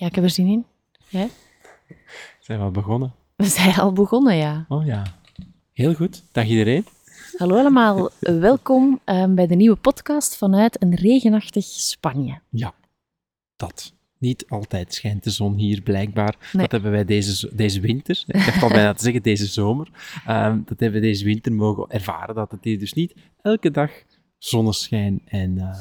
Ja, ik heb er zin in. Jij? Zijn we al begonnen? We zijn al begonnen, ja. Oh ja. Heel goed. Dag iedereen. Hallo allemaal, welkom eh, bij de nieuwe podcast vanuit een regenachtig Spanje. Ja, dat. Niet altijd schijnt de zon hier, blijkbaar. Nee. Dat hebben wij deze, deze winter, ik dacht al bijna te zeggen deze zomer, ehm, dat hebben we deze winter mogen ervaren, dat het hier dus niet elke dag zonneschijn en eh,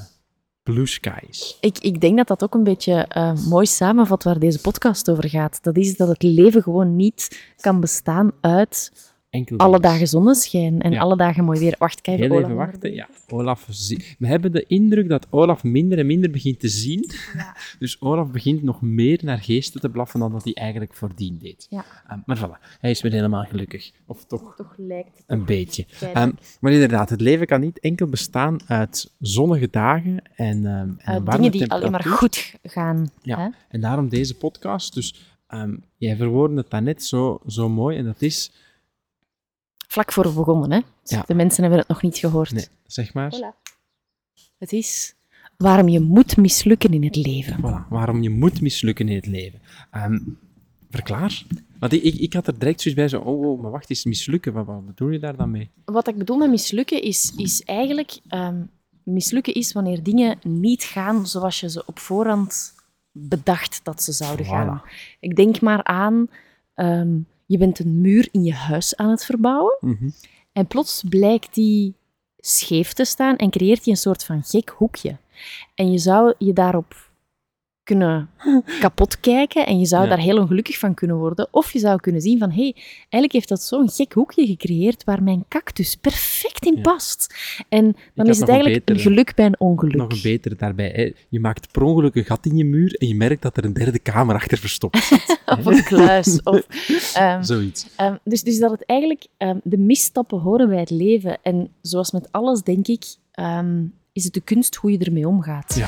blue skies. Ik, ik denk dat dat ook een beetje eh, mooi samenvat waar deze podcast over gaat. Dat is dat het leven gewoon niet kan bestaan uit Enkel alle dagen zonneschijn en Ja. alle dagen mooi weer. Wacht, kijk Heel Olaf even wachten. Ja, Olaf We hebben de indruk dat Olaf minder en minder begint te zien. Dus Olaf begint nog meer naar geesten te blaffen dan dat hij eigenlijk voordien deed. Ja. Ehm, maar voilà, hij is weer helemaal gelukkig. Of toch Toch lijkt het. een beetje. Ehm, maar inderdaad, het leven kan niet enkel bestaan uit zonnige dagen en, ehm en een warme Eh, dingen die alleen maar goed gaan. Ja. Hè? En daarom deze podcast. Dus ehm, jij verwoordde het daarnet zo, zo mooi en dat is... Vlak voor we begonnen, hè? Ja. De mensen hebben het nog niet gehoord. Nee, zeg maar. Het is waarom je moet mislukken in het leven. Voilà, waarom je moet mislukken in het leven. Ehm, verklaar. Want ik, ik, ik had er direct zoiets bij, zo, oh, oh, maar wacht eens, mislukken, wat, wat bedoel je daar dan mee? Wat ik bedoel met mislukken is, is eigenlijk... ehm, mislukken is wanneer dingen niet gaan zoals je ze op voorhand bedacht dat ze zouden Voilà. gaan. Ik denk maar aan... ehm, je bent een muur in je huis aan het verbouwen Mhm. en plots blijkt die scheef te staan en creëert die een soort van gek hoekje. En je zou je daarop kunnen kapot kijken en je zou Ja. daar heel ongelukkig van kunnen worden. Of je zou kunnen zien van, hé, hey, eigenlijk heeft dat zo'n gek hoekje gecreëerd waar mijn cactus perfect in Ja. past. En dan is het eigenlijk een geluk bij een ongeluk. Nog een betere daarbij. Hè. Je maakt per ongeluk een gat in je muur en je merkt dat er een derde kamer achter verstopt zit. Of een kluis. Of, ehm, Zoiets. Ehm, dus, dus dat het eigenlijk ehm, de misstappen horen bij het leven. En zoals met alles, denk ik, ehm, is het de kunst hoe je ermee omgaat. Ja.